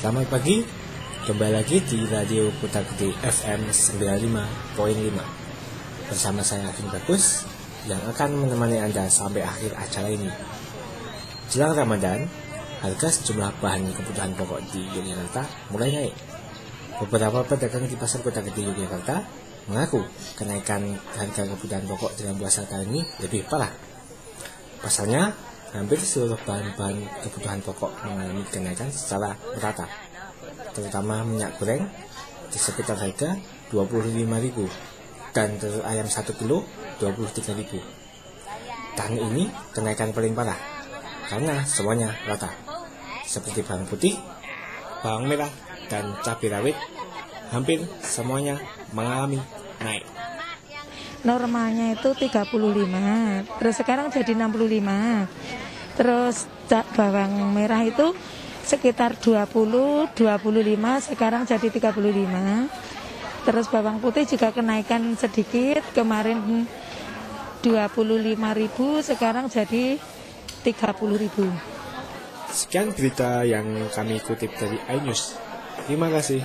Selamat pagi, kembali lagi di Radio Kota Gede FM 95.5 Bersama saya Agim Bagus yang akan menemani Anda sampai akhir acara ini. Jelang Ramadan, harga sejumlah bahan kebutuhan pokok di Yogyakarta mulai naik. Beberapa pedagang di pasar Kota Gede Yogyakarta mengaku kenaikan harga kebutuhan pokok dalam puasa kali ini lebih parah. Pasalnya, hampir seluruh bahan-bahan kebutuhan pokok mengalami kenaikan secara merata, terutama minyak goreng di sekitar harga 25.000 dan telur ayam 1 kilo 23.000. Tahun ini kenaikan paling parah karena semuanya rata, seperti bawang putih, bawang merah, dan cabai rawit. Hampir semuanya mengalami naik. Normalnya itu 35 terus sekarang jadi 65 terus bawang merah itu sekitar 20 25 sekarang jadi 35 terus bawang putih juga kenaikan sedikit kemarin 25.000 sekarang jadi 30.000 Sekian berita yang kami kutip dari iNews. Terima kasih.